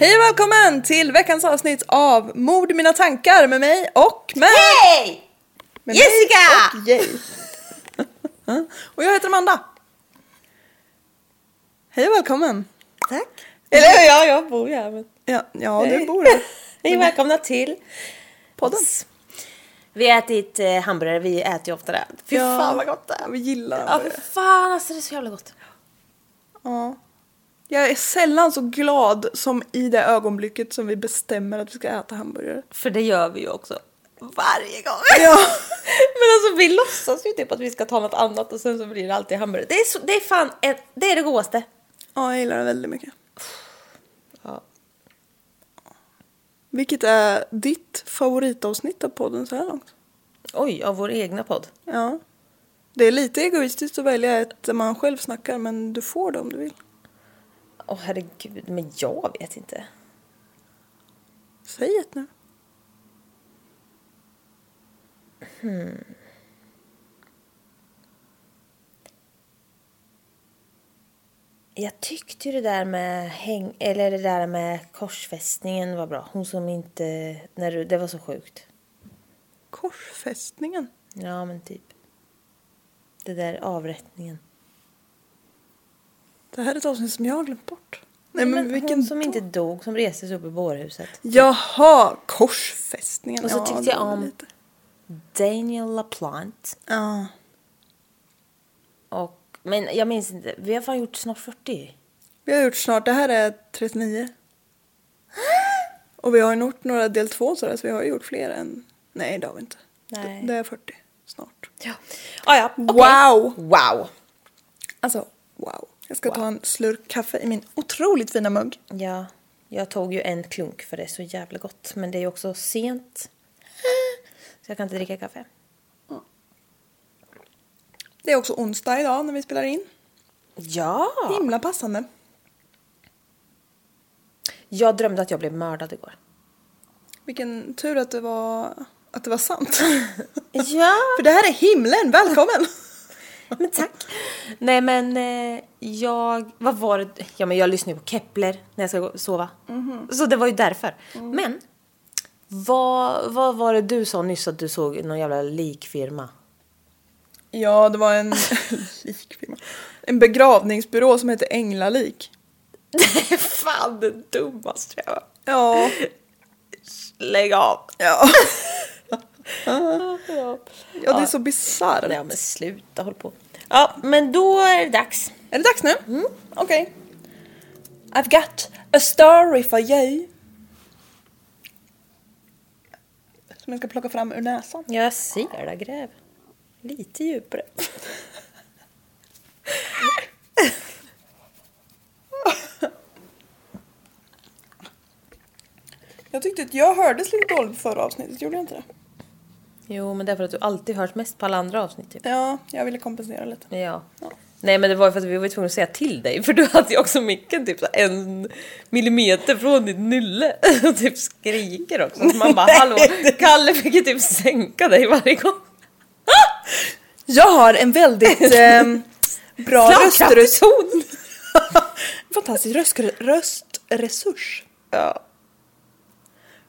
Hej och välkommen till veckans avsnitt av Mord i mina tankar med mig och med... Hej! med Jessica! Och Jay. och jag heter Amanda. Hej och välkommen. Tack. Eller ja, jag bor ju här. Men... Ja, ja du bor här. Hej välkomna till Podden. Vi har ätit eh, hamburgare, vi äter ju ofta det. Fy Ja. fan vad gott det är. Vi gillar Ja, för fan alltså det är så jävla gott. Ja. Jag är sällan så glad som i det ögonblicket som vi bestämmer att vi ska äta hamburgare. För det gör vi ju också. Varje gång. Ja. Men alltså vi låtsas ju typ att vi ska ta något annat och sen så blir det alltid hamburgare. Det är, så, det är fan ett, det är det godaste. Ja, jag gillar det väldigt mycket. Ja. Vilket är ditt favoritavsnitt av podden så här långt? Oj, av vår egna podd. Ja. Det är lite egoistiskt att välja ett där man själv snackar men du får det om du vill. Åh herregud, men jag vet inte. Säg ett nu. Jag tyckte ju det där med häng, eller det där med korsfästningen var bra. Hon som inte, när du, det var så sjukt. Korsfästningen. Ja men typ. Det där avrättningen. Det här är ett avsnitt som jag har glömt bort. Nej men, men vilken hon som inte dog, som reste sig upp i bårhuset. Jaha, korsfästningen. Och så ja, tyckte det jag om- Lite. Daniel LaPlante. Ja. Och, men jag minns inte, vi har fan gjort snart 40. Vi har gjort snart, det här är 39. Och vi har gjort några del två sådär så vi har gjort fler än... Nej det har vi inte. Nej. Det, det är 40 snart. Ja. Ah, ja, okej. Wow! Wow! Alltså wow. Jag ska ta en slurk kaffe i min otroligt fina mugg. Ja, jag tog ju en klunk för det är så jävla gott. Men det är också sent. Så jag kan inte dricka kaffe. Det är också onsdag idag när vi spelar in. Ja! Himla passande. Jag drömde att jag blev mördad igår. Vilken tur att det var, att det var sant. Ja! För det här är himlen, välkommen! Men tack. Nej men eh, jag, vad var det? Ja men jag lyssnar ju på Kepler när jag ska gå- sova. Så det var ju därför. Men, vad, vad var det du sa nyss att du såg någon jävla likfirma? Ja, det var en likfirma. En begravningsbyrå som heter Änglalik. Det är fan det dummaste jag har. Ja. Lägg av. Ja. Ja. Ja, det är så bisarrt. Ja men sluta håll på. Ja men då är det dags. Är det dags nu? Okej. I've got a story for you. Som jag ska plocka fram ur näsan. Jag ser det, gräv. Lite djupare. Jag tyckte att jag hördes lite dåligt förra avsnittet, gjorde jag inte det? Jo, men det är för att du alltid hörs mest på alla andra avsnitt. Typ. Ja, jag ville kompensera lite. Ja. Nej men det var för att vi var tvungna att säga till dig för du hade ju också micken typ en millimeter från ditt nylle och typ skriker också. Så man bara hallå, Kalle fick ju typ sänka dig varje gång. Jag har en väldigt ehm, bra ton! Fantastisk röst, röstresurs. Ja.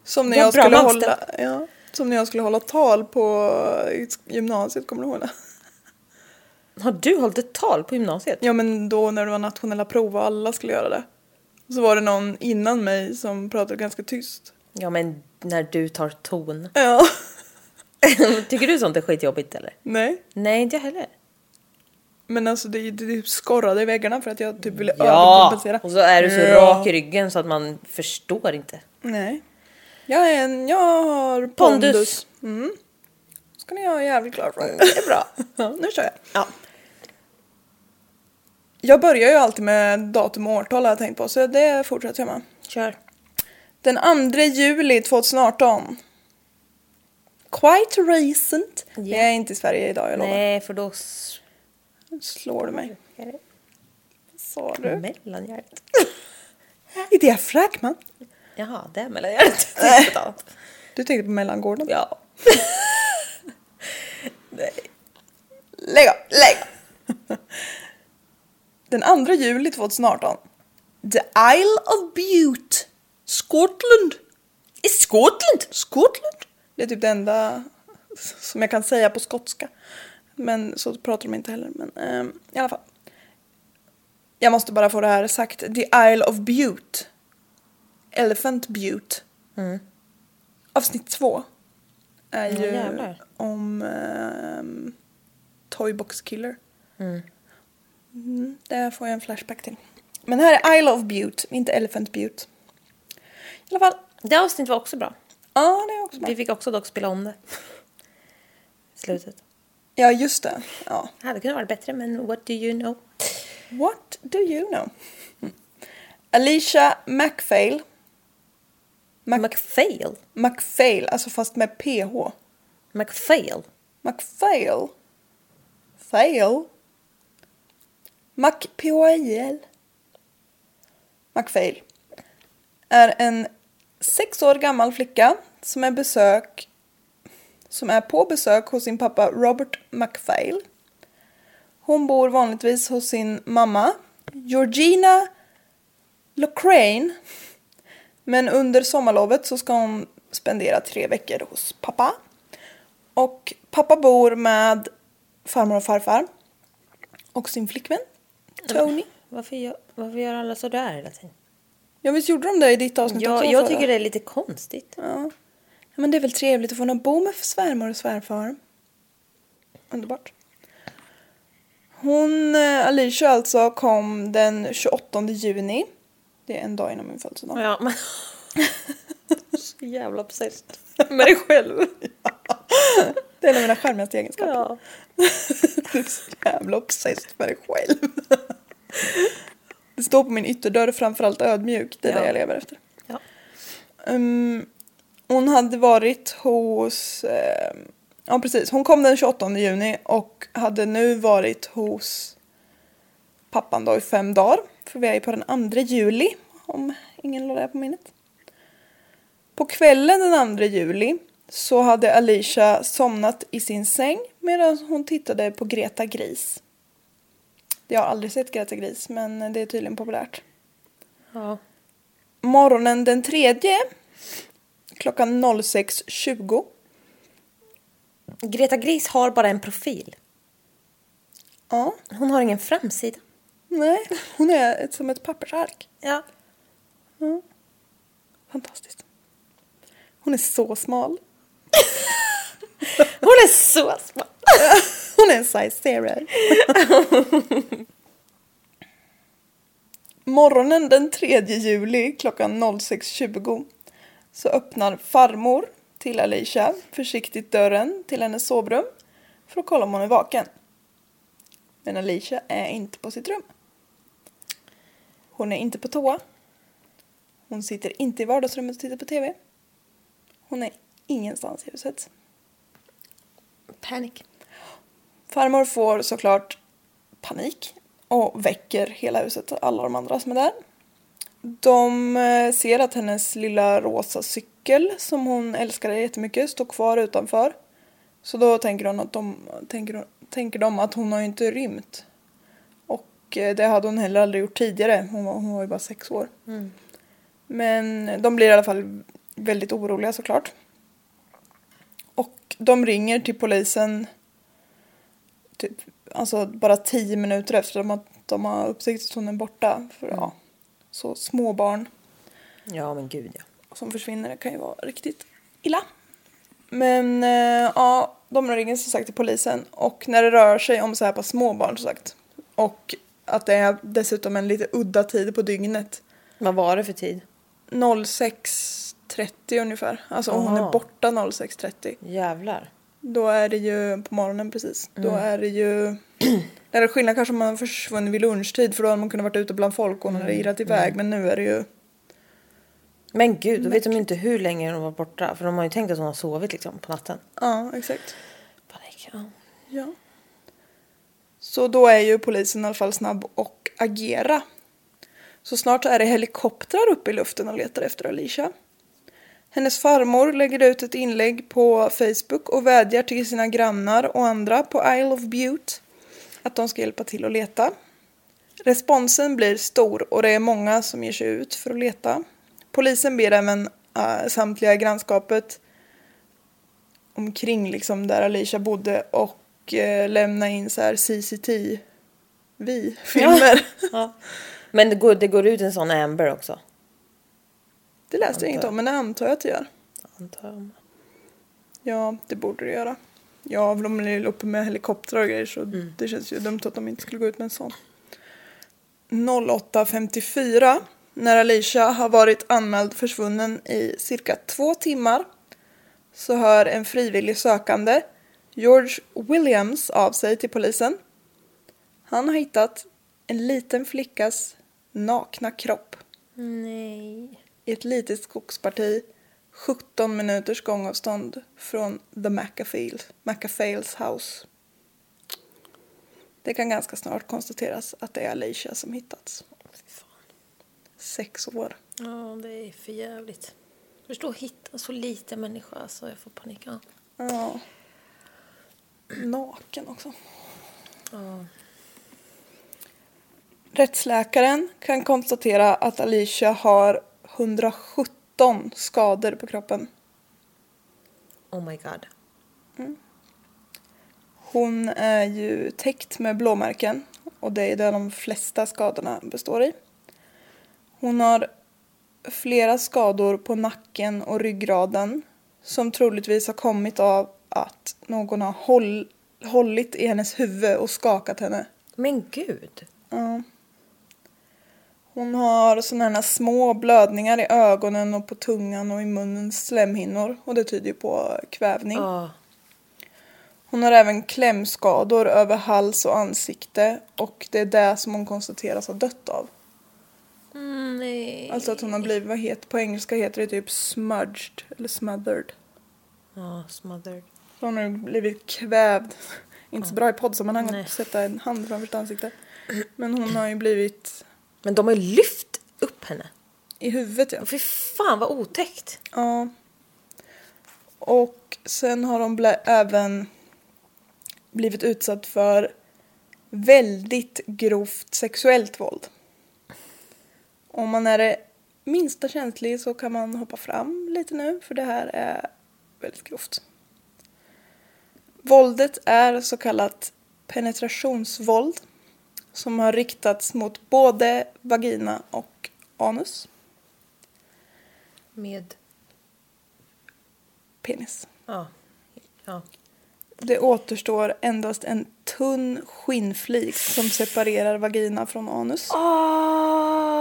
Som när, Ja, jag bra skulle hålla, ja, som när jag skulle hålla tal på gymnasiet, kommer du ihåg det? Har du hållit ett tal på gymnasiet? Ja men då när det var nationella prov och alla skulle göra det. Så var det någon innan mig som pratade ganska tyst. Ja men när du tar ton. Ja. Tycker du sånt är skitjobbigt eller? Nej. Nej inte jag heller. Men alltså det, det typ skorrade i väggarna för att jag typ ville Ja! överkompensera. Och så är du så Ja. rak i ryggen så att man förstår inte. Nej. Jag är en, jag har pondus. Pondus. Mm. Ska ni ha jävligt klart för. Det är bra. Nu kör jag. Ja. Jag börjar ju alltid med datum och årtal har jag tänkt på så det fortsätter jag med. Kör. Den 2 juli 2018. Quite recent. Ja. Jag är inte i Sverige idag jag lovar. Nej för då Slår du mig? Sa du? mellangärdet. I diafragman? Jaha, det är mellangärdet. Ja. Du tänkte på mellangården? ja. Lägg av, lägg av. Den 2 juli 2018. The Isle of Bute. Scotland. I Skottland? Skottland? Det är typ det enda som jag kan säga på skotska. Men så pratar de inte heller. Men ehm, i alla fall. Jag måste bara få det här sagt. The Isle of Bute. Elephant Butte. Avsnitt två. Är Ja, ju jävlar. om um, Toybox Killer. Mm, det får jag en flashback till. Men här är Isle of Butte, inte Elephant Butte. I alla fall. Det avsnittet var också bra. Ja, det är också bra. Vi fick också dock spela om det. Slutet. Ja, just det. Ja. Hade kunnat vara bättre men what do you know? What do you know? Alicia MacPhail. Mac- McPhail? MacPhail, alltså fast med PH. McPhail? MacPhail. Fail. Mac P-H-I-L. MacPhail. Är en sex år gammal flicka som är besök som är på besök hos sin pappa Robert MacPhail. Hon bor vanligtvis hos sin mamma Georgina Locrane. Men under sommarlovet så ska hon spendera tre veckor hos pappa. Och pappa bor med farmor och farfar. Och sin flickvän Tony. Varför gör, varför gör alla sådär hela tiden? Ja visst gjorde de det i ditt avsnitt Jag, också? jag tycker det är lite konstigt. Ja. ja men det är väl trevligt att få bo med svärmor och svärfar. Underbart. Hon, eh, Alicia alltså, kom den 28 juni. Det är en dag innan min födelsedag. Ja, men... Så jävla obsessed med dig själv. Det är en av mina charmigaste egenskaper. Ja. Du är så jävla obsessed med dig själv. Det står på min ytterdörr framförallt ödmjuk. Det är Ja. det jag lever efter. Ja. Um, hon hade varit hos... ehm, ja precis, hon kom den 28 juni och hade nu varit hos pappan då i fem dagar. För vi är ju på den 2 juli om ingen la det på minnet. På kvällen den 2 juli så hade Alicia somnat i sin säng medan hon tittade på Greta Gris. Jag har aldrig sett Greta Gris men det är tydligen populärt. ja. Morgonen den tredje klockan 06.20 Greta Gris har bara en profil. Ja, Hon har ingen framsida. Nej, hon är ett, som ett pappersark. Ja. Fantastiskt. Hon är så smal. Hon är så smal. Hon är en size zero. Morgonen den 3 juli klockan 06.20 så öppnar farmor till Alicia försiktigt dörren till hennes sovrum för att kolla om hon är vaken. Men Alicia är inte på sitt rum. Hon är inte på toa. Hon sitter inte i vardagsrummet och tittar på TV. Hon är ingenstans i huset. Panic. Farmor får såklart panik och väcker hela huset, alla de andra som är där. De eh, ser att hennes lilla rosa cykel som hon älskade jättemycket står kvar utanför. Så då tänker, hon att de, tänker, tänker de att hon har ju inte rymt. Och eh, det hade hon heller aldrig gjort tidigare. Hon var, hon var ju bara sex år. Men de blir i alla fall väldigt oroliga såklart. Och de ringer till polisen typ, alltså bara tio minuter efter de har, de har upptäckt att hon är borta. För ja, så små barn Ja, men gud ja. som försvinner kan ju vara riktigt illa. Men eh, ja, de ringer som sagt till polisen och när det rör sig om så här på små barn som sagt och att det är dessutom en lite udda tid på dygnet. Vad var det för tid? 06.30 ungefär. Alltså om hon Aha. är borta 06.30. Jävlar. Då är det ju på morgonen precis. Då är det ju... Det är skillnad kanske om man har försvunnit vid lunchtid för då hade man kunnat varit ute bland folk och hon hade irrat iväg. Men nu är det ju... Men gud, då vet de inte hur länge hon var borta. För de har ju tänkt att hon har sovit liksom på natten. Ja, exakt. Panik, ja. Ja. Så då är ju polisen i alla fall snabb och agera. Så snart är det helikoptrar uppe i luften och letar efter Alicia. Hennes farmor lägger ut ett inlägg på Facebook och vädjar till sina grannar och andra på Isle of Butte att de ska hjälpa till att leta. Responsen blir stor och det är många som ger sig ut för att leta. Polisen ber även äh, samtliga i grannskapet omkring liksom där Alicia bodde och eh, lämna in så här CCTV-filmer. ja. Men det går, det går ut en sån Amber också. Det läste jag inget om men det antar jag att det gör. Antar jag. Ja, det borde det göra. Ja, de är uppe med helikoptrar och grejer så det känns ju dumt att de inte skulle gå ut med en sån. 08.54 när Alicia har varit anmäld försvunnen i cirka två timmar så hör en frivillig sökande, George Williams, av sig till polisen. Han har hittat en liten flickas nakna kropp Nej. i ett litet skogsparti 17 minuters gångavstånd från The McAfeels, McAfeels house. Det kan ganska snart konstateras att det är Alicia som hittats. Sex år. Ja, det är för jävligt. Förstå hitta så lite människa så jag får panik. Ja. Ja. Naken också. Ja. Rättsläkaren kan konstatera att Alicia har 117 skador på kroppen. Oh my god. Hon är ju täckt med blåmärken och det är där de flesta skadorna består i. Hon har flera skador på nacken och ryggraden som troligtvis har kommit av att någon har håll, hållit i hennes huvud och skakat henne. Men gud. Ja. Hon har sådana här små blödningar i ögonen och på tungan och i munnens slemhinnor och det tyder ju på kvävning. Ja. Hon har även klämskador över hals och ansikte och det är det som hon konstateras ha dött av. Mm, nej. Alltså att hon har blivit, vad heter, på engelska heter det typ smudged eller smothered. Ja, smothered. Hon har blivit kvävd. Inte så bra i poddsammanhang att sätta en hand framför sitt ansikte. Men hon har ju blivit Men de har ju lyft upp henne. i huvudet ja. Fy fan vad otäckt. Ja. Och sen har hon blä- även blivit utsatt för väldigt grovt sexuellt våld. Om man är det minsta känslig så kan man hoppa fram lite nu för det här är väldigt grovt. Våldet är så kallat penetrationsvåld som har riktats mot både vagina och anus, Med... penis. Ja. Ja. Det återstår endast en tunn skinnflik som separerar vagina från anus. Oh.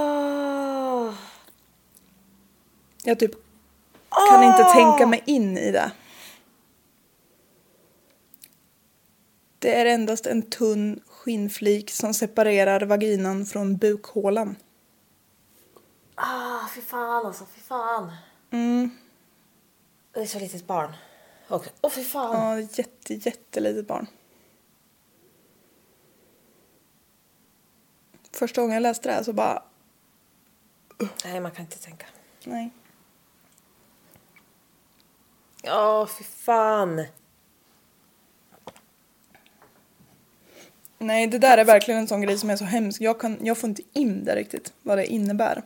Jag typ kan inte tänka mig in i det. Det är endast en tunn skinnflik som separerar vaginan från bukhålan. Ah, fy fan alltså, fy fan. Mm. Det är så litet barn. Och, åh fy fan. Ja, jätte, jättelitet barn. Första gången jag läste det här så bara, Nej, man kan inte tänka. nej. Ja, fy fan. Nej, det där är verkligen en sån grej som är så hemsk. Jag, kan, jag får inte in det riktigt, vad det innebär.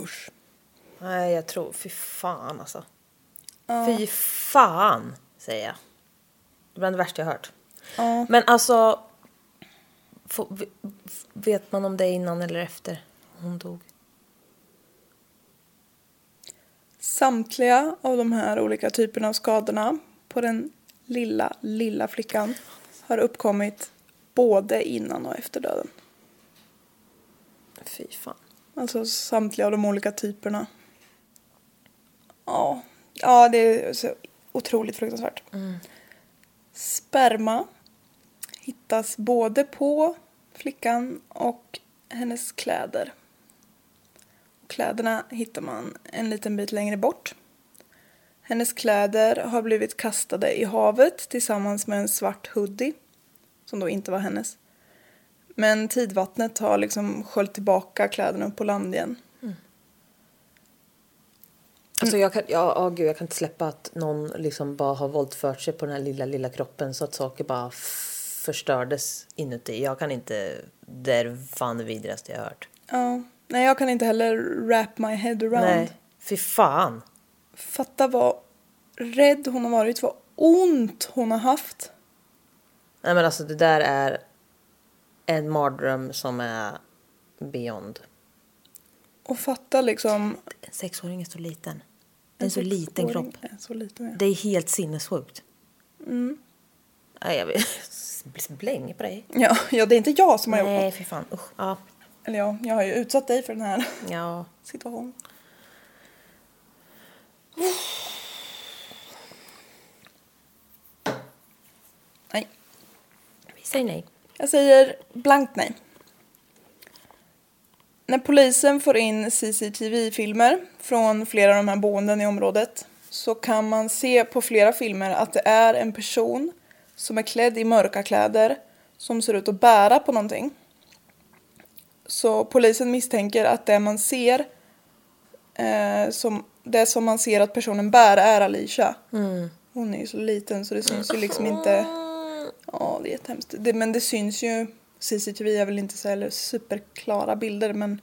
Usch. Nej, jag tror... Fy fan alltså. Fy fan, säger jag. Det är bland det värsta jag hört. Ja. Men alltså... Få, vet man om det är innan eller efter hon dog? Samtliga av de här olika typerna av skadorna på den lilla, lilla flickan har uppkommit både innan och efter döden. Fy fan. Alltså samtliga av de olika typerna. Ja, ja det är så otroligt fruktansvärt. Sperma hittas både på flickan och hennes kläder. Kläderna hittar man en liten bit längre bort. Hennes kläder har blivit kastade i havet tillsammans med en svart hoodie som då inte var hennes. Men tidvattnet har liksom sköljt tillbaka kläderna upp på land igen. Alltså jag kan, ja, åh gud, jag kan inte släppa att någon liksom bara har våldfört sig på den här lilla, lilla kroppen så att saker bara förstördes inuti. Jag kan inte, det är fan det vidrigaste jag hört. Ja. Nej, jag kan inte heller wrap my head around. Nej, fy fan. Fatta vad rädd hon har varit, vad ont hon har haft. Nej men alltså det där är en mardröm som är beyond. Och fatta liksom... En sexåring är så liten. Det är en så liten kropp. är Så liten, ja. Det är helt sinnessjukt. Mm. Nej, jag vill bli så bläng på dig. Ja, ja, det är inte jag som har gjort Nej, fy fan. Usch. Ja. Eller ja, jag har ju utsatt dig för den här ja. situationen. Säger nej. jag säger blankt nej. När polisen får in CCTV-filmer från flera av de här boenden i området så kan man se på flera filmer att det är en person som är klädd i mörka kläder som ser ut att bära på någonting. Så polisen misstänker att det man ser, eh, som, det som man ser att personen bär är Alicia. Hon är ju så liten så det syns ju liksom inte. Ja, det är jättehemskt. Det, men det syns ju. CCTV är väl inte så heller superklara bilder men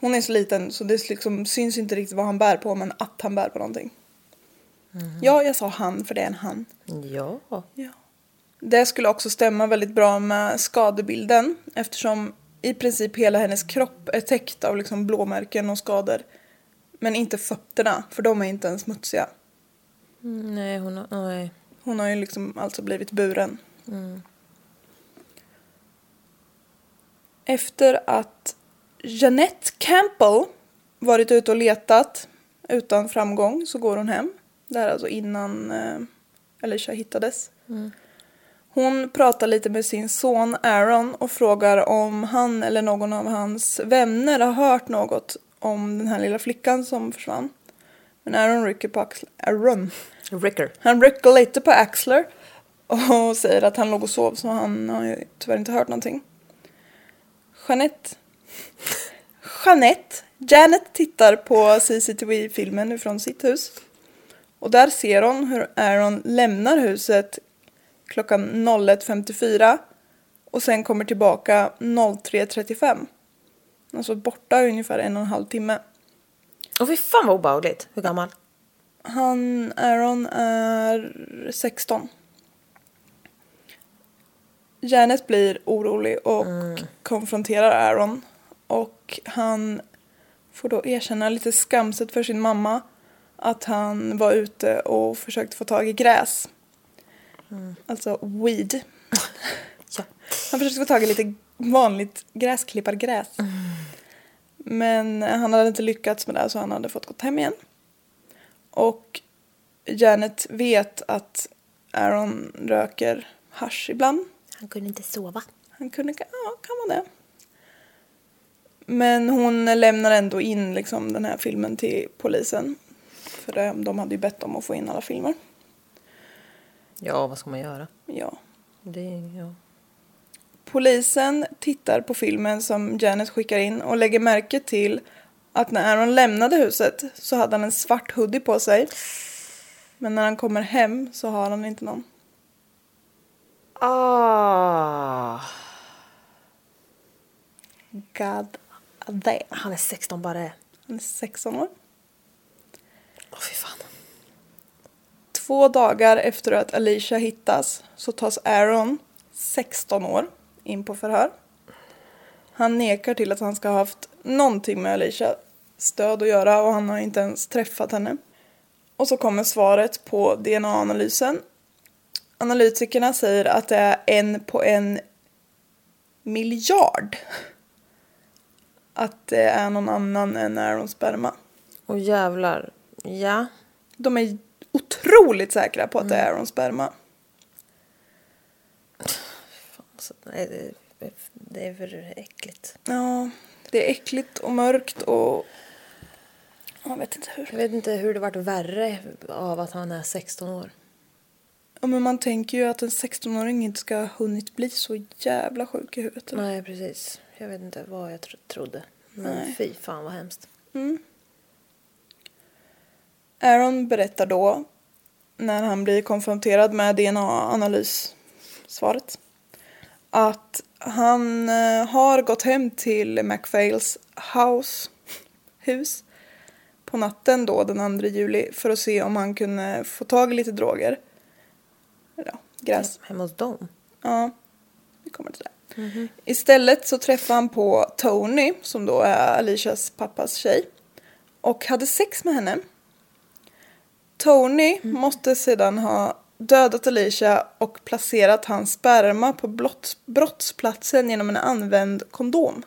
hon är så liten så det liksom syns inte riktigt vad han bär på men att han bär på någonting. Ja, jag sa han för det är en han. Ja. Ja. Det skulle också stämma väldigt bra med skadebilden eftersom i princip hela hennes kropp är täckt av liksom blåmärken och skador. Men inte fötterna, för de är inte ens smutsiga. Mm, Nej, hon har... Nej. Hon har ju liksom alltså blivit buren. Efter att Jeanette Campbell varit ute och letat utan framgång så går hon hem. Det här är alltså innan eh, Alicia hittades. Hon pratar lite med sin son Aaron och frågar om han eller någon av hans vänner har hört något om den här lilla flickan som försvann. Men Aaron rycker på axlar. Aaron. Ricker. Han rycker lite på axlar och säger att han låg och sov så han har ju tyvärr inte hört någonting. Jeanette Jeanette Janet tittar på CCTV-filmen från sitt hus. Och där ser hon hur Aaron lämnar huset klockan 01.54 och sen kommer tillbaka 03.35. Alltså borta ungefär en och en halv timme. Och fy fan vad obehagligt. Hur gammal? Han, Aaron, är 16. Janet blir orolig och konfronterar Aaron. Och han får då erkänna lite skamset för sin mamma att han var ute och försökte få tag i gräs. Alltså weed. Ja. Han försökte få tag i lite vanligt gräsklippargräs. Men han hade inte lyckats med det så han hade fått gått hem igen. Och Janet vet att Aaron röker hasch ibland. Han kunde inte sova. Han kunde, ja kan vara det. Men hon lämnar ändå in liksom den här filmen till polisen. För de hade ju bett om att få in alla filmer. Ja, vad ska man göra? Ja. Det, ja. Polisen tittar på filmen som Janet skickar in och lägger märke till att när Aaron lämnade huset så hade han en svart hoodie på sig. Men när han kommer hem så har han inte någon. Ah. God damn. Han är 16 bara. Han är 16 år. Åh, fy fan. Två dagar efter att Alicia hittas så tas Aaron, 16 år, in på förhör. Han nekar till att han ska ha haft någonting med Alicia stöd att göra och han har inte ens träffat henne. Och så kommer svaret på DNA-analysen. Analytikerna säger att det är en på en miljard. Att det är någon annan än Aarons sperma. Och jävlar. Ja. De är otroligt säkra på att det är Aarons sperma. Alltså, nej, det, är för äckligt. Ja, det är äckligt och mörkt och... Jag vet inte hur. Jag vet inte hur det varit värre av att han är 16 år. Ja, men man tänker ju att en 16-åring inte ska ha hunnit bli så jävla sjuk i huvudet. eller? Nej, precis. Jag vet inte vad jag tro- trodde. Men Nej. fy fan vad hemskt. Aaron berättar då, när han blir konfronterad med DNA-analyssvaret, att han eh, har gått hem till MacPhails house, hus på natten då den 2 juli för att se om han kunde få tag i lite droger. Ja, gräs. Hemma hos dem? Ja, vi kommer till det. Istället så träffade han på Tony, som då är Alicias pappas tjej, och hade sex med henne. Tony måste sedan ha dödat Alicia och placerat hans sperma på blott, brottsplatsen genom en använd kondom.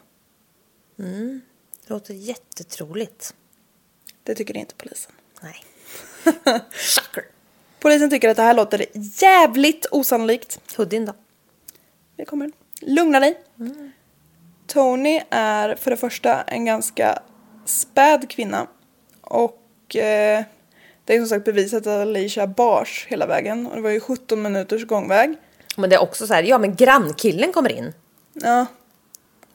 Det låter jättetroligt. Det tycker inte polisen. Nej. Shocker. Polisen tycker att det här låter jävligt osannolikt. Hoodien då? Vi kommer. Lugna dig. Tony är för det första en ganska späd kvinna. Och eh, det är som sagt bevisat att Alicia bars hela vägen. Och det var ju 17 minuters gångväg. Men det är också så här, ja men grannkillen kommer in. Ja,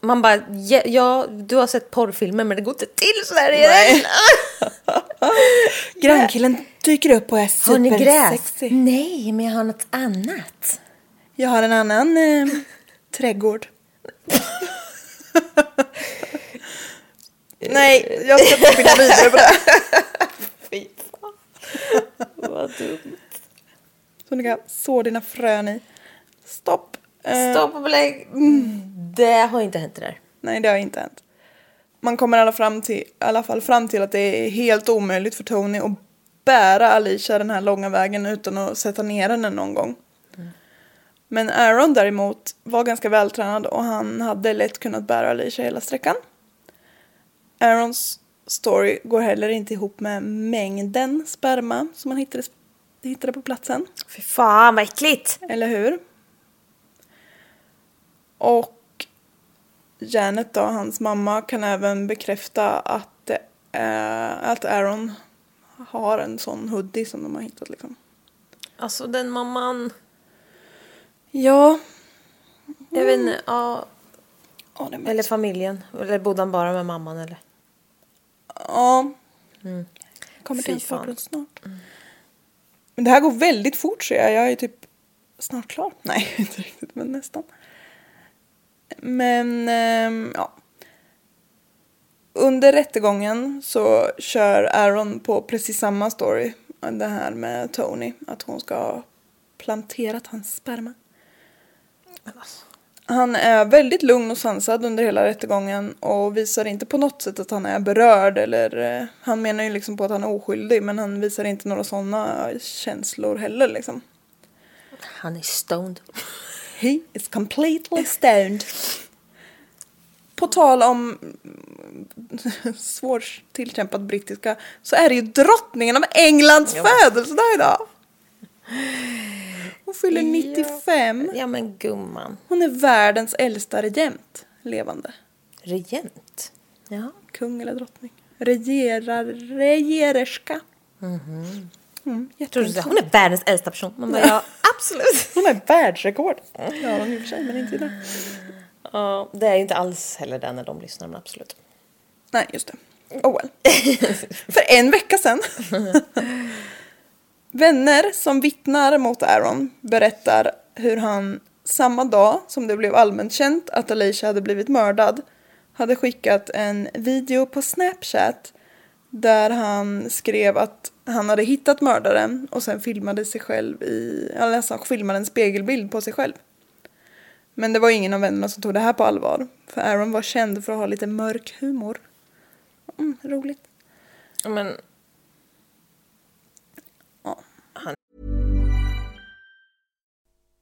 Man bara, ja, ja du har sett porrfilmer men det går inte till så här. Nej. grannkillen dyker upp och är Har ni gräs? supersexy. Nej, men jag har något annat. Jag har en annan eh, trädgård. Nej, jag ska inte spinna vidare på det. Vad dumt. Så du kan så dina frön i. Stopp. Eh, Stopp och belägg. Det har inte hänt det där. Nej, det har inte hänt. Man kommer alla, fram till, i alla fall fram till att det är helt omöjligt för Tony att bära Alicia den här långa vägen utan att sätta ner henne någon gång. Men Aaron däremot var ganska vältränad och han hade lätt kunnat bära Alicia hela sträckan. Aarons story går heller inte ihop med mängden sperma som han hittade, hittade på platsen. Fy fan vad äckligt. Eller hur? Och Janet då, hans mamma, kan även bekräfta att, eh, att Aaron har en sån hoodie som de har hittat liksom. Alltså den mamman. Ja. Jag vet inte, ja. Ja, är Eller familjen. Eller bodde han bara med mamman eller? Ja. Kommer till bakgrund snart. Men det här går väldigt fort ser jag. Jag är typ snart klar. Nej, inte riktigt, men nästan. Men, ehm, ja. Under rättegången så kör Aaron på precis samma story. Det här med Tony. Att hon ska ha planterat hans sperma. Han är väldigt lugn och sansad under hela rättegången och visar inte på något sätt att han är berörd eller eh, han menar ju liksom på att han är oskyldig men han visar inte några sådana känslor heller liksom. Han är stoned. He is completely stoned. På tal om mm, svårt tillkämpad brittiska så är det ju drottningen av Englands födelsedag idag. Hon fyller 95. Ja men gumman. Hon är världens äldsta regent levande. Regent. Ja. Kung eller drottning. Regerar, regererska. Mm, Jag tror du jätteintressant. hon är världens äldsta person. Man bara, ja Absolut. Hon är världsrekord. Ja, hon i och för sig, men inte i det. Ja, det är ju inte alls heller det när de lyssnar, men absolut. Nej, just det. Oh well. För en vecka sedan. Vänner som vittnar mot Aaron berättar hur han samma dag som det blev allmänt känt att Alicia hade blivit mördad hade skickat en video på Snapchat där han skrev att han hade hittat mördaren och sen filmade sig själv i, eller alltså filmade en spegelbild på sig själv. Men det var ingen av vännerna som tog det här på allvar. För Aaron var känd för att ha lite mörk humor. Mm, roligt. Men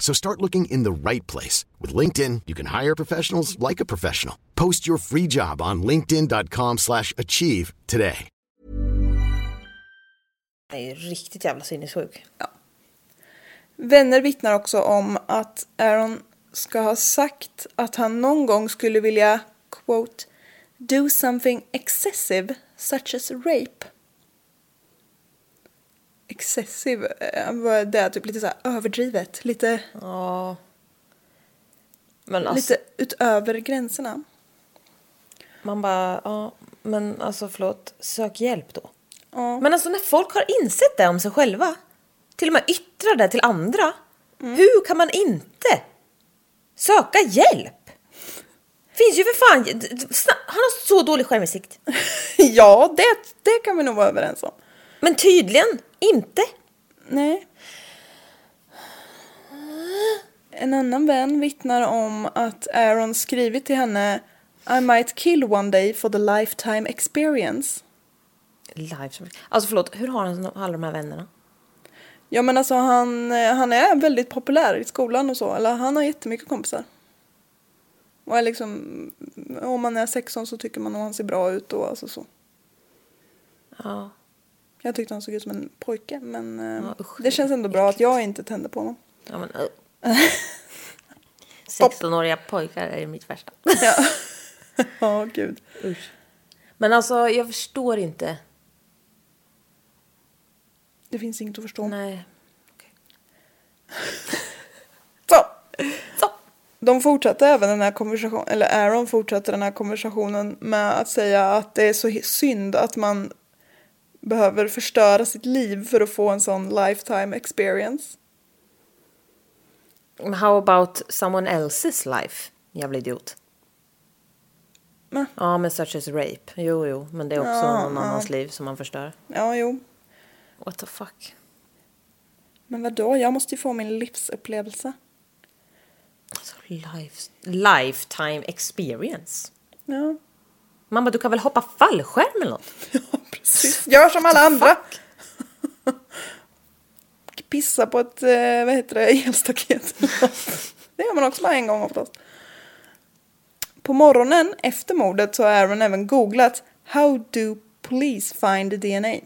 So start looking in the right place. With LinkedIn, you can hire professionals like a professional. Post your free job on linkedin.com slash achieve today. jag är riktigt jävla sinnessjuk. Vänner vittnar också om att Aaron ska ha sagt att han någon gång skulle vilja, quote, do something excessive such as rape. Excessive, eh, det är typ lite så här överdrivet, lite, Ja. Men alltså, lite utöver gränserna. man bara, ja, men alltså förlåt, sök hjälp då. Ja. Men alltså när folk har insett det om sig själva, till och med yttrar det till andra, Mm. hur kan man inte söka hjälp? Finns ju för fan, han har så dålig självinsikt. ja, det, det kan vi nog vara överens om. Men tydligen inte. Nej. En annan vän vittnar om att Aaron skrivit till henne I might kill one day for the lifetime experience. Live. Alltså förlåt, hur har han alla de här vännerna? Ja men alltså han, eh, han är väldigt populär i skolan och så. Eller han har jättemycket kompisar. Och är liksom, om man är 16 så tycker man att han ser bra ut och alltså så. Ja. Jag tyckte han såg ut som en pojke men eh, Ja, usch, det känns ändå bra att jag inte tände på honom. Ja men uh. 16-åriga pojkar är mitt värsta. Ja, ja gud. Men alltså jag förstår inte. Det finns inget att förstå. Nej. Så. Så. De fortsatte även den här konversationen, eller Aaron fortsatte den här konversationen med att säga att det är så synd att man behöver förstöra sitt liv för att få en sån lifetime experience. How about someone else's life? Jävla idiot. Men. Ja men such as rape. Jo jo, men det är också Ja, någon ja. annans liv som man förstör. Ja, jo. What the fuck? Men vadå, jag måste ju få min livsupplevelse. Alltså, life, lifetime experience. Ja, Mamma du kan väl hoppa fallskärm eller något? Gör som alla andra. Pissa på ett, eh, vad heter det, elstaket. det gör man också bara en gång oftast. På morgonen efter mordet så har Aaron även googlat How do police find DNA? Nej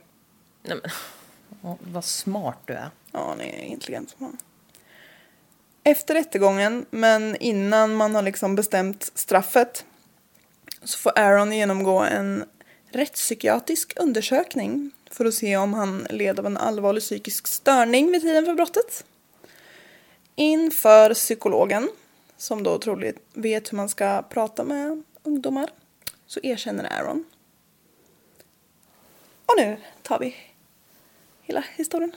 men, vad smart du är. Ja, han är intelligent som fan. efter rättegången, men innan man har liksom bestämt straffet, så får Aaron genomgå en rättspsykiatrisk undersökning för att se om han led av en allvarlig psykisk störning vid tiden för brottet. Inför psykologen, som då troligen vet hur man ska prata med ungdomar, så erkänner Aaron. Och nu tar vi hela historien.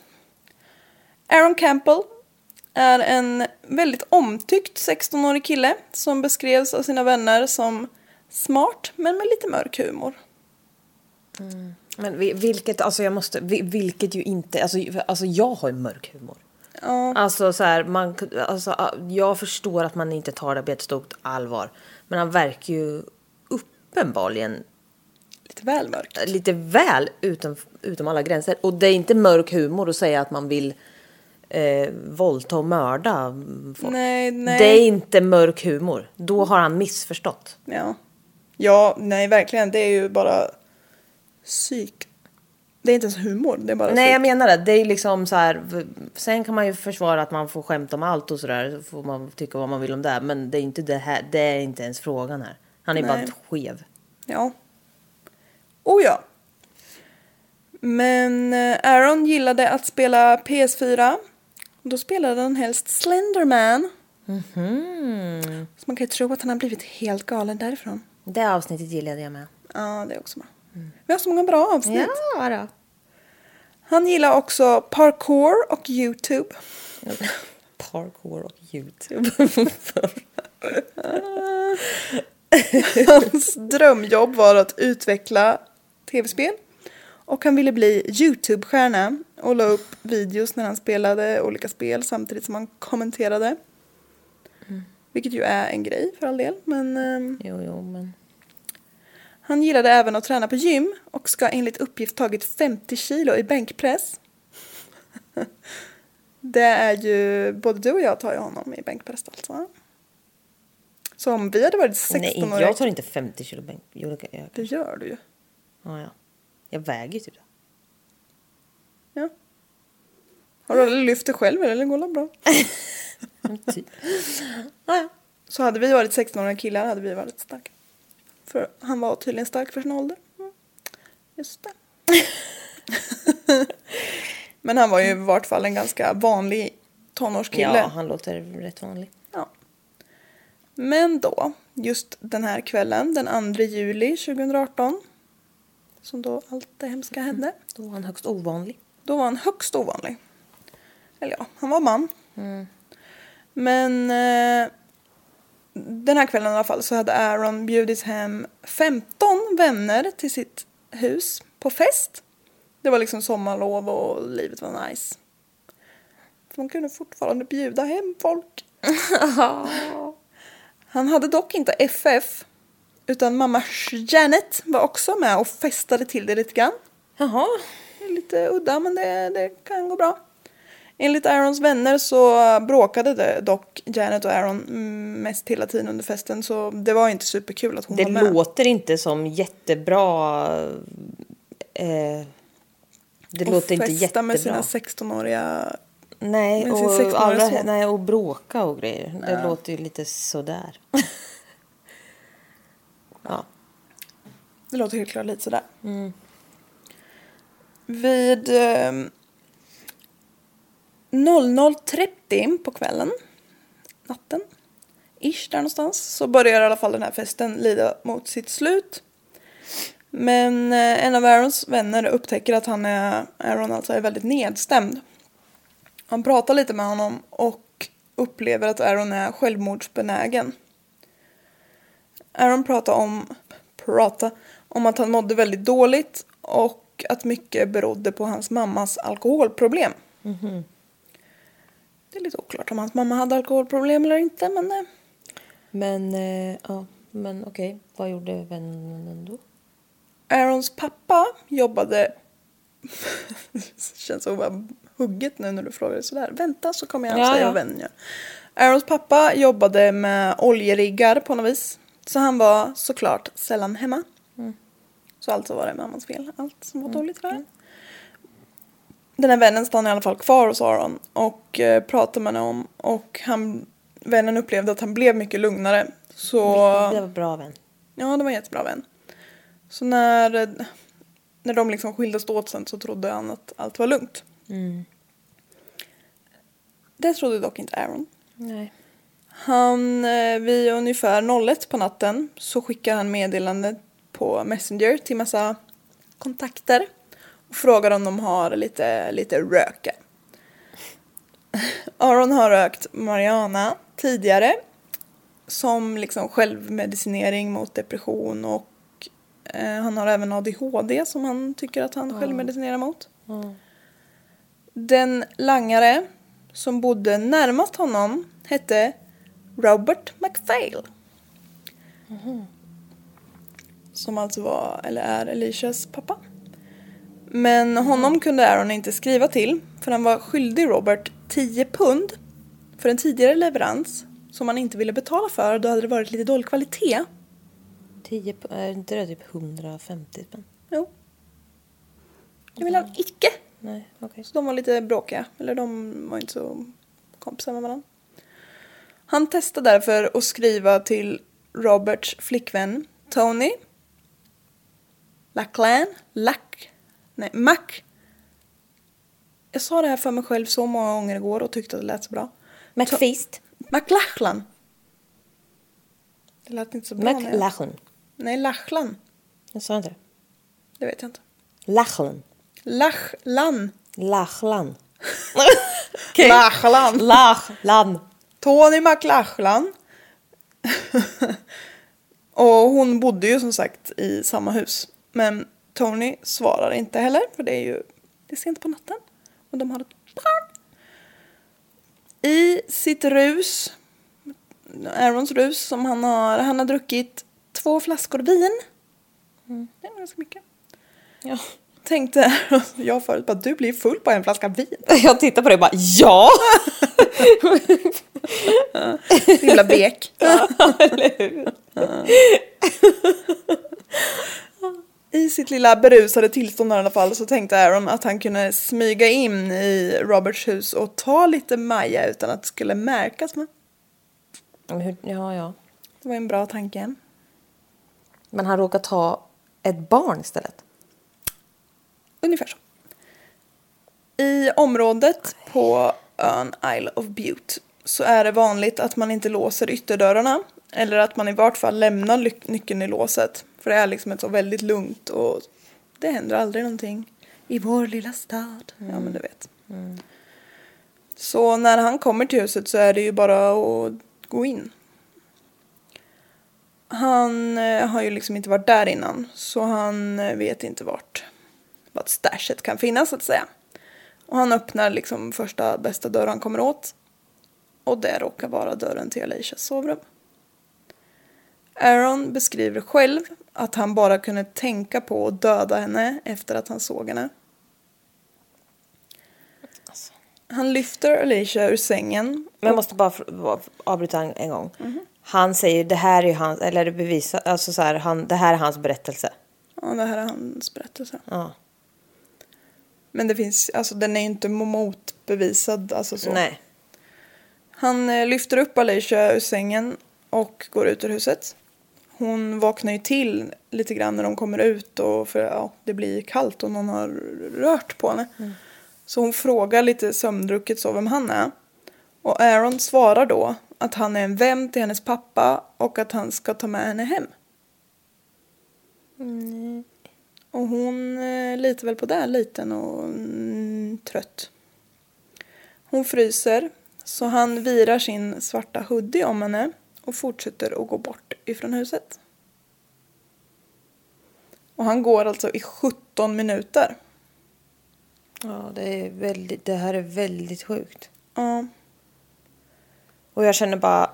Aaron Campbell är en väldigt omtyckt 16-årig kille som beskrevs av sina vänner som smart men med lite mörk humor. Men vi- vilket, alltså jag måste, vi- vilket ju inte, alltså, alltså jag har ju mörk humor. Ja, Alltså så här, man, alltså, ah, jag förstår att man inte tar det på ett stort allvar. Men han verkar ju uppenbarligen lite väl mörkt. lite väl utom, utom alla gränser. Och det är inte mörk humor att säga att man vill eh, våldta och mörda folk. Nej, nej. Det är inte mörk humor. Då har han missförstått. Ja. ja, nej verkligen. Det är ju bara psyk. Det är inte ens humor, det är bara Nej jag psyk. menar det. Det är liksom så här. Sen kan man ju försvara att man får skämta om allt och sådär. Så får man tycka vad man vill om det. Men det är inte det här. Det är inte ens frågan här. Han är bara Nej. skev. Ja. Oh ja. Men eh, Aaron gillade att spela PS4. Då spelade han helst Slenderman. Mhm. Så man kan ju tro att han har blivit helt galen därifrån. Det avsnittet gillade jag med. Ja, det också bra. Vi har så många bra avsnitt. Ja då. Han gillar också parkour och YouTube. Parkour och YouTube. Hans drömjobb var att utveckla tv-spel. Och han ville bli YouTube-stjärna och la upp videos när han spelade olika spel samtidigt som han kommenterade. Vilket ju är en grej för all del. Men ehm, jo, jo, men. Han gillade även att träna på gym och ska enligt uppgift tagit 50 kilo i bänkpress. Det är ju, både du och jag tar ju honom i bänkpress alltså. Så om vi hade varit 16 Nej, inte, år jag tar inte 50 kilo bänk. Jo, det jag. Det gör du ju. Ja, ja. Jag väger ju typ det. Ja. Har du aldrig lyft det själv eller? Går det bra? Typ. Ja, ja. Så hade vi varit 16-åriga killar hade vi varit starka. För han var tydligen stark för sin ålder. Mm. Just det. Men han var ju i vart fall en ganska vanlig tonårskille. ja, han låter rätt vanlig. Ja. Men då, just den här kvällen, den 2 juli 2018, som då allt det hemska hände, Då var han högst ovanlig. då var han högst ovanlig. Eller ja, han var man. Men eh, den här kvällen i alla fall så hade Aaron bjudit hem 15 vänner till sitt hus på fest. Det var liksom sommarlov och livet var nice. Så man kunde fortfarande bjuda hem folk. Han hade dock inte FF. Utan mamma Janet var också med och festade till det lite grann. Jaha. Lite udda men det, det kan gå bra. Enligt Aarons vänner så bråkade det dock Janet och Aaron mm, mest hela tiden under festen så det var inte superkul att hon Det var med. låter inte som jättebra... Eh, det och låter inte festa jättebra. med sina 16-åriga... Nej, och, 16-åriga alla, nej, och bråka och grejer. Det låter ju lite sådär. ja. Det låter helt klart lite sådär. Vid eh, 00.30 på kvällen, natten, ish där någonstans, så börjar i alla fall den här festen lida mot sitt slut. Men eh, en av Aarons vänner upptäcker att han är, Aaron alltså är väldigt nedstämd. Han pratar lite med honom och upplever att Aaron är självmordsbenägen. Aaron pratar om, prata, om att han mådde väldigt dåligt och att mycket berodde på hans mammas alkoholproblem. Mhm. Det är lite oklart om hans mamma hade alkoholproblem eller inte men eh, Men, eh, ja, men okej. Vad gjorde vännen då? Aarons pappa jobbade... det känns så bara hugget nu när du frågar sådär. Vänta så kommer jag Ja, säga ja. vad vännen gör. Aarons pappa jobbade med oljeriggar på något vis. Så han var såklart sällan hemma. Så alltså var det mammas fel. Allt som var dåligt för henne. Den här vännen stannar i alla fall kvar hos Aron och eh, pratar med honom och han, vännen upplevde att han blev mycket lugnare. Så, Det var bra vän. ja det var en jättebra vän. Så när, när de liksom skildes åt sen så trodde han att allt var lugnt. Det trodde dock inte Aaron. Nej. Han, eh, vid ungefär 01 på natten så skickar han meddelande på Messenger till massa kontakter och frågar om de har lite, lite röka. Aaron har rökt marijuana tidigare som liksom självmedicinering mot depression och eh, han har även ADHD som han tycker att han självmedicinerar mot. Den langare som bodde närmast honom hette Robert McPhail. Som alltså var, eller är, Elishas pappa. Men honom kunde Aaron inte skriva till för han var skyldig Robert 10 pund för en tidigare leverans som han inte ville betala för. Då hade det varit lite dålig kvalitet. 10, på- är inte det typ 150 spänn? Jo. Det ville han icke. Nej, okej. Så de var lite bråkiga. Eller de var inte så kompisar med varandra. Han testade därför att skriva till Roberts flickvän Tony. Lachlan. Lack. Nej, Mac. Jag sa det här för mig själv så många gånger igår och tyckte att det lät så bra. McFeast. McLachlan. Det lät inte så bra. McLachlan. Nej, Lachlan. Jag sa inte det. Det vet jag inte. Lachlan. Lachlan. Lachlan. Lachlan. Lachlan. Tony McLachlan. och hon bodde ju som sagt i samma hus. Men Tony svarar inte heller för det är ju det är sent på natten. Och de har ett barn. I sitt rus, Aarons rus som han har, han har druckit två flaskor vin. Det är ganska mycket. Ja. Tänkte jag förut bara du blir full på en flaska vin. Jag tittar på det och bara ja! Så himla vek. I sitt lilla berusade tillstånd i alla fall så tänkte Aaron att han kunde smyga in i Roberts hus och ta lite Maja utan att det skulle märkas. Men Ja, ja. det var en bra tanke. Men han råkar ta ett barn istället. Ungefär så. I området på ön Isle of Butte så är det vanligt att man inte låser ytterdörrarna. Eller att man i vart fall lämnar ly- nyckeln i låset. För det är liksom ett så väldigt lugnt och det händer aldrig någonting i vår lilla stad. Ja men du vet. Så när han kommer till huset så är det ju bara att gå in. Han eh, har ju liksom inte varit där innan så han eh, vet inte vart vart stashet kan finnas så att säga. Och han öppnar liksom första bästa dörr han kommer åt. Och det råkar vara dörren till Alicias sovrum. Aaron beskriver själv att han bara kunde tänka på att döda henne efter att han såg henne. Han lyfter Alicia ur sängen. Men jag måste bara avbryta en, en gång. Han säger det här är hans, eller det bevisar, alltså så här, han, det här är hans berättelse. Ja, det här är hans berättelse. Ja. Men det finns, alltså den är ju inte motbevisad, alltså så. Nej. Han eh, lyfter upp Alicia ur sängen och går ut ur huset. Hon vaknar ju till lite grann när de kommer ut och för ja, det blir kallt och någon har rört på henne. Så hon frågar lite sömndrucket så vem han är. Och Aaron svarar då att han är en vän till hennes pappa och att han ska ta med henne hem. Och hon eh, litar väl på det, liten och mm, trött. Hon fryser, så han virar sin svarta hoodie om henne och fortsätter att gå bort ifrån huset. Och han går alltså i 17 minuter. Ja, det, är väldigt, det här är väldigt sjukt. Ja, Och jag känner bara...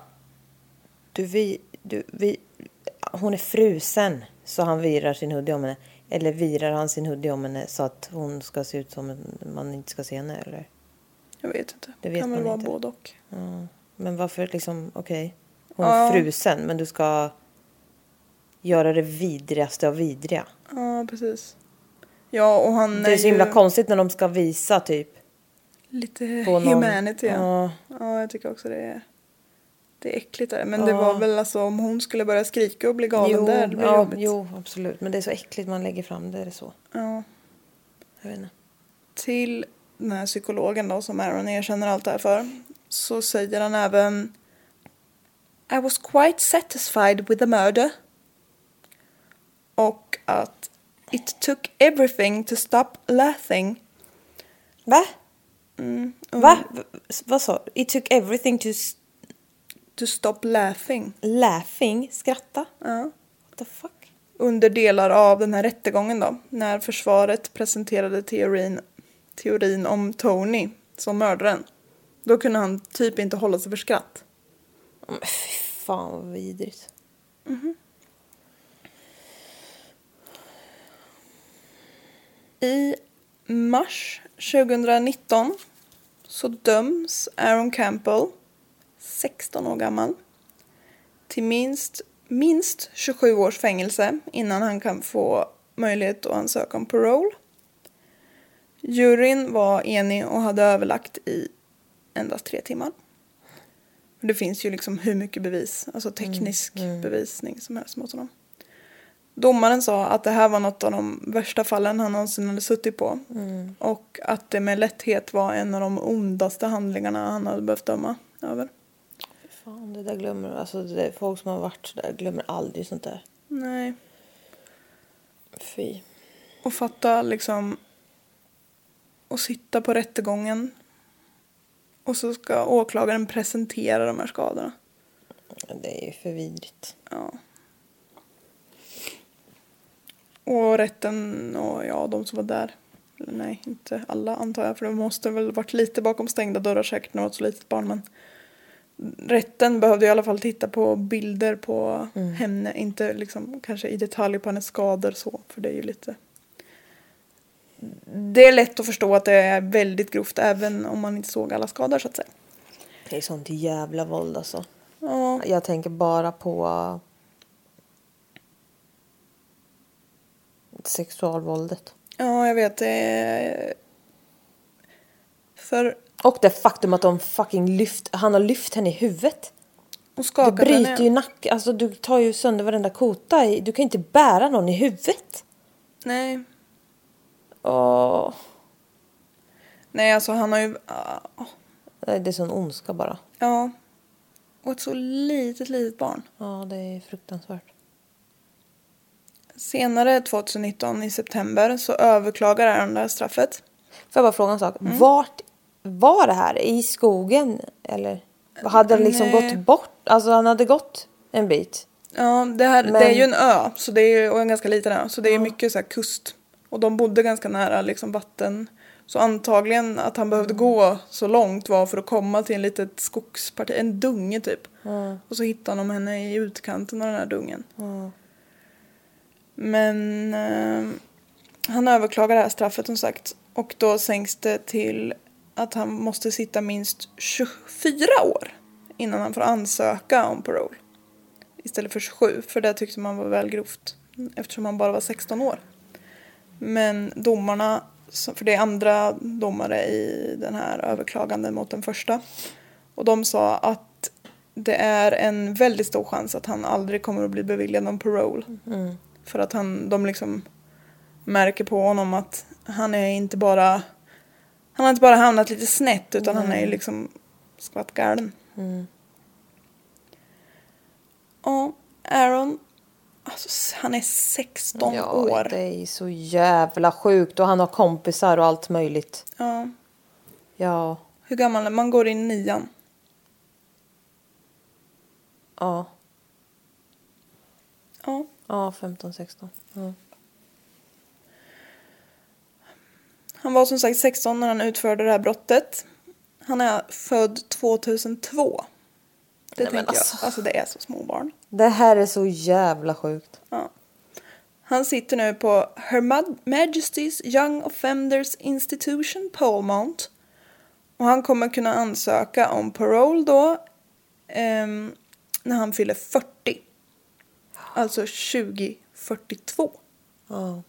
Du, vi, du, vi, hon är frusen, så han virar sin hoodie om henne. Eller virar han sin hoodie om henne så att hon ska se ut som en, man inte ska se henne? Eller? jag vet inte. Det vet kan väl vara både och. Ja. Men varför liksom, okej. Hon är Ja. frusen, men du ska göra det vidrigaste av vidriga. Ja, precis. Ja, och han Det är så ju himla konstigt när de ska visa typ. lite på någon- humanity. Ja. Ja. ja, jag tycker också det är, det är äckligt. Där. Men det var väl alltså om hon skulle börja skrika och bli galen Jo, där, det blir ja, jobbigt. jo, absolut. Men det är så äckligt man lägger fram det. Är det så? Ja. Jag vet inte. Till den här psykologen då som Aaron erkänner allt det här för så säger han även I was quite satisfied with the murder. Och att it took everything to stop laughing. Va? Mm, Va? V- Vad sa du? It took everything to To stop laughing. laughing? Skratta? Ja. What the fuck? Under delar av den här rättegången då. När försvaret presenterade teorin, teorin om Tony som mördaren. Då kunde han typ inte hålla sig för skratt. Men fy fan vad vidrigt. I mars 2019 så döms Aaron Campbell, 16 år gammal, till minst, minst 27 års fängelse innan han kan få möjlighet att ansöka om parole. Juryn var enig och hade överlagt i endast tre timmar. Det finns ju liksom hur mycket bevis, alltså teknisk bevisning som helst mot honom. Domaren sa att det här var något av de värsta fallen han någonsin hade suttit på. Och att det med lätthet var en av de ondaste handlingarna han hade behövt döma över. Fan, det där glömmer alltså det folk som har varit där glömmer aldrig sånt där. Nej. Fy. Och fatta liksom... Och sitta på rättegången. Och så ska åklagaren presentera de här skadorna. Det är ju för vidrigt. Ja. Och rätten och ja, de som var där. Eller nej, inte alla antar jag. För det måste väl varit lite bakom stängda dörrar säkert när det var ett så litet barn. Men rätten behövde i alla fall titta på bilder på henne. Inte liksom kanske i detalj på hennes skador så. För det är ju lite... Det är lätt att förstå att det är väldigt grovt även om man inte såg alla skador så att säga. Det är sånt jävla våld alltså. Ja, Jag tänker bara på sexualvåldet. ja jag vet. Det. För Och det faktum att de fucking lyft, han har lyft henne i huvudet. och Du skakade bryter ju nacken, alltså du tar ju sönder varenda kota. i- Du kan inte bära någon i huvudet. Nej. Åh. Nej, alltså han har ju... ah, Nej, Det är sån ondska bara. Ja. Och ett så litet, litet barn. Ja, det är fruktansvärt. Senare 2019 i september så överklagar han det här straffet. Får jag bara fråga en sak? Mm. Vart var det här? I skogen? Eller? Hade det liksom Nej. gått bort? Alltså han hade gått en bit. Ja, det, här, Men- det är ju en ö så det är, och en ganska liten ö. Så det är mycket så här kust. Och de bodde ganska nära liksom vatten. Så antagligen att han behövde gå så långt var för att komma till en litet skogsparti, en dunge typ. Och så hittade de henne i utkanten av den här dungen. Men eh, han överklagar det här straffet som sagt. Och då sänks det till att han måste sitta minst 24 år innan han får ansöka om parole. Istället för 27, för det tyckte man var väl grovt. Eftersom han bara var 16 år. Men domarna, för det är andra domare i den här överklaganden mot den första. Och de sa att det är en väldigt stor chans att han aldrig kommer att bli beviljad någon parole. För att han, de liksom märker på honom att han är inte bara han har inte bara hamnat lite snett utan han är ju liksom skvatt galen. Ja, Aaron, alltså han är 16 ja, år. det är så jävla sjukt. Och han har kompisar och allt möjligt. Ja. Ja, Hur gammal är man? går i nian. ja, Ja. ja 15, 16. Ja. Han var som sagt 16 när han utförde det här brottet. Han är född 2002. Det Nej, tänker alltså. jag. Alltså det är så små barn. Det här är så jävla sjukt. Ja. Han sitter nu på Her Majesty's Young Offenders Institution, Polmont. Och han kommer kunna ansöka om parole då ehm, när han fyller 40. Alltså 2042. Ja.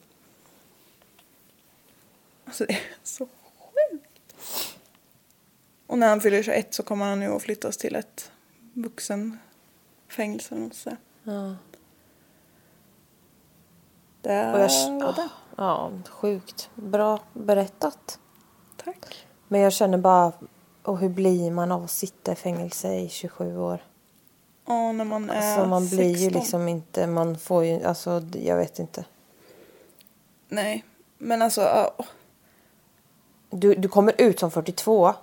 Alltså det är så sjukt. Och när han fyller 21 så kommer han ju att flyttas till ett vuxenfängelse. eller sådär. Ja. Det Och jag, det. ja, sjukt. Bra berättat. Tack. Men jag känner bara, och hur blir man av att sitta i fängelse i 27 år? Ja, när man är Alltså man blir 16. ju liksom inte, man får ju, alltså jag vet inte. Nej, men alltså... ja, Du, du kommer ut som 42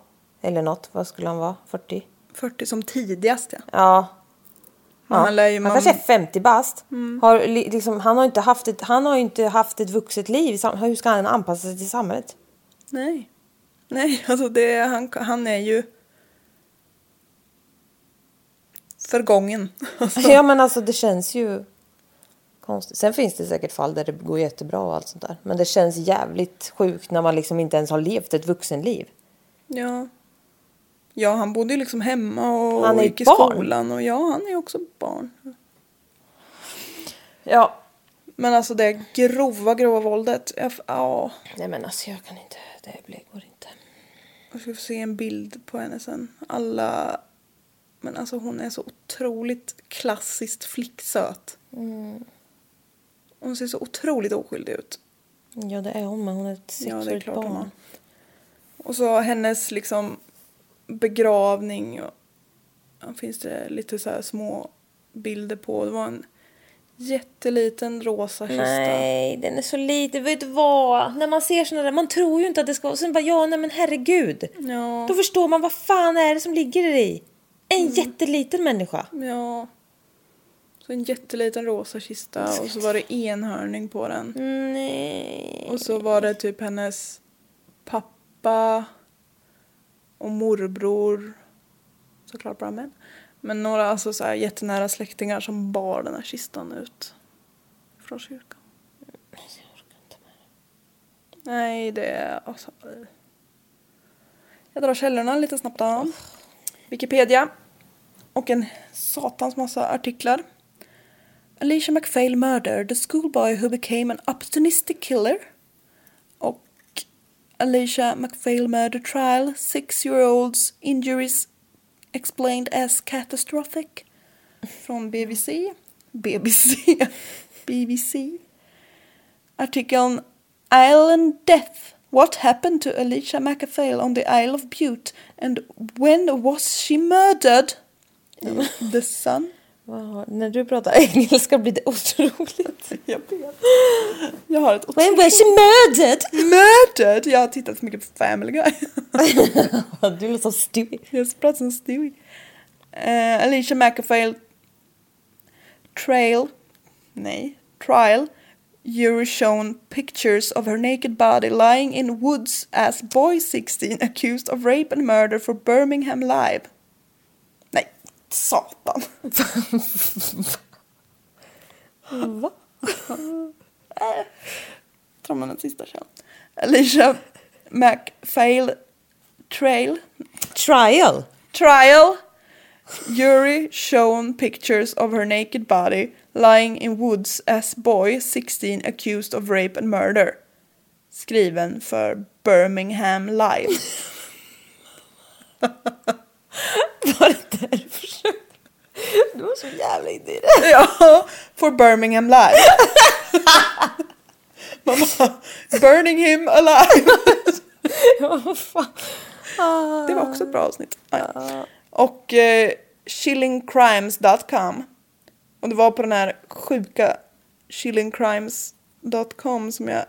eller något, vad skulle han vara? 40? 40 som tidigast ja. Ja. Men han lär ju han man- kanske är 50 bast. Har, li- liksom, han, har inte haft ett, han har inte haft ett vuxet liv. Hur ska han anpassa sig till samhället? Nej. Nej, alltså det, han, han är ju förgången. Alltså, Ja men alltså det känns ju konstigt. Sen finns det säkert fall där det går jättebra och allt sånt där. Men det känns jävligt sjukt när man liksom inte ens har levt ett vuxenliv. ja. Ja, han bodde ju liksom hemma och Han är gick i barn. skolan. Och ja, han är också barn. Ja. Men alltså det grova, grova våldet. Jag, ja, Nej men alltså jag kan inte, det blir, går inte. jag ska få se en bild på henne sen. Alla... Men alltså hon är så otroligt klassiskt flicksöt. Mm. Hon ser så otroligt oskyldig ut. Ja det är hon men hon är ett Ja, klart hon barn. Och så hennes liksom begravning och finns det lite så här små bilder på. Det var en jätteliten rosa kista. Nej, den är så liten. Vet du vad? När man ser såna där, man tror ju inte att det ska vara... Sen bara, ja, nej men herregud. Ja, Då förstår man vad fan är det som ligger i. En Mm. jätteliten människa. ja. Så en jätteliten rosa kista och så var det enhörning på den. Nej. Och så var det typ hennes pappa och morbror. Såklart bara män. Men några alltså så här jättenära släktingar som bar den här kistan ut från kyrkan. Nej, det är alltså... Jag drar källorna lite snabbt då. Wikipedia. Och en satans massa artiklar. Alicia MacPhail murder, the schoolboy who became an opportunistic killer. Alicia MacPhail murder trial, six-year-olds injuries explained as catastrophic. from BBC. BBC. BBC. Artikeln Island Death. What happened to Alicia MacPhail on the Isle of Bute and when was she murdered? The Sun. Wow, när du pratar engelska blir det otroligt. Jag vet. Jag har ett When was she murdered? Murdered! Jag har tittat så mycket på Family Guy. du låter som Stewie. Jag pratar som Stewie. Uh, Alicia MacPhail Trail Nej, Trial Jury shown pictures of her naked body lying in woods as boy 16 accused of rape and murder for Birmingham Live. Nej, satan. Va? Tar man den sista sen. Alicia MacPhail Trail Trial. Trial. Jury shown pictures of her naked body lying in woods as boy 16 accused of rape and murder. Skriven för Birmingham Live. Var det därför? Du var så jävla inne i det. ja, for Birmingham Live. Bara, burning him alive. Vad fan. Det var också ett bra avsnitt. Ja. Och eh, chillingcrimes.com. Och det var på den här sjuka chillingcrimes.com som jag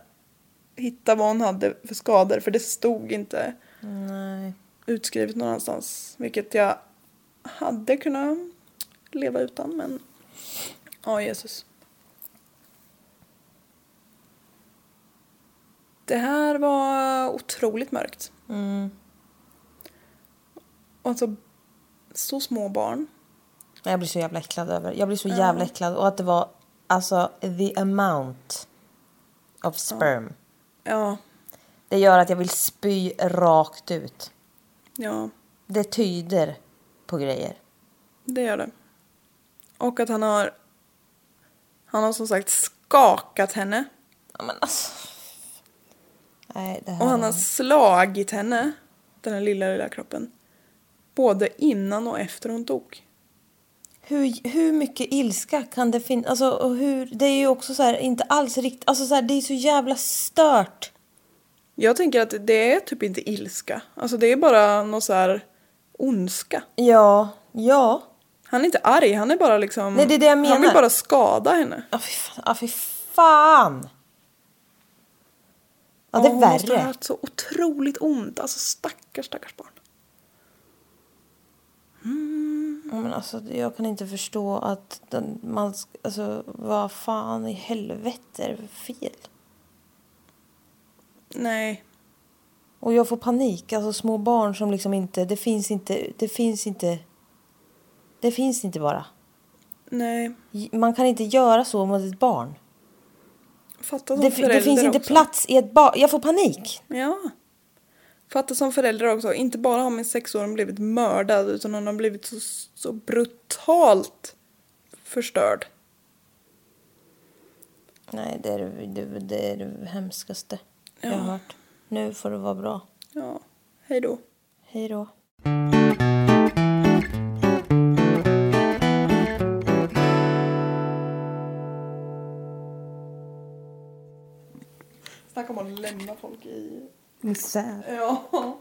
hittade vad hon hade för skador. För det stod inte Nej. utskrivet någonstans. Vilket jag hade kunnat leva utan. Men ja, Jesus. Det här var otroligt mörkt. Mm. Alltså, så små barn. Jag blir så jävla äcklad över Jag blir så jävla äcklad. Och att det var alltså the amount of sperm. Ja, Det gör att jag vill spy rakt ut. ja, Det tyder på grejer. det gör det. Och att han har... Han har som sagt skakat henne. Ja, men alltså. Nej, det här... Och han har slagit henne, den här lilla, lilla kroppen. Både innan och efter hon dog. Hur, hur mycket ilska kan det finnas? Alltså, och hur, det är ju också så här, inte alls riktigt, alltså så här, det är så jävla stört. Jag tänker att det är typ inte ilska. Alltså det är bara någon så här ondska. Ja, ja. Han är inte arg, han är bara liksom... Nej, det är det jag Han vill menar. bara skada henne. Ja, fy fan. Ja, fy fan. Ja, det är hon måste ha värre. haft så otroligt ont. Alltså stackars, stackars barn. Ja, men alltså, jag kan inte förstå att den, man... Alltså, vad fan i helvete är det för fel? Nej. Och jag får panik. Alltså små barn som liksom inte... Det finns inte... Det finns inte... Det finns inte bara. Nej. Man kan inte göra så mot ett barn. Fatta som Det, förälder det finns inte också. plats i ett barn. Jag får panik. Ja. Fatta som förälder också. Inte bara har min sexåring blivit mördad utan hon har blivit så, så brutalt förstörd. Nej, det är det, det, är det hemskaste jag har hört. Nu får det vara bra. Ja. Hej då. Hej då. Snacka om att lämna folk i... Misär. Ja.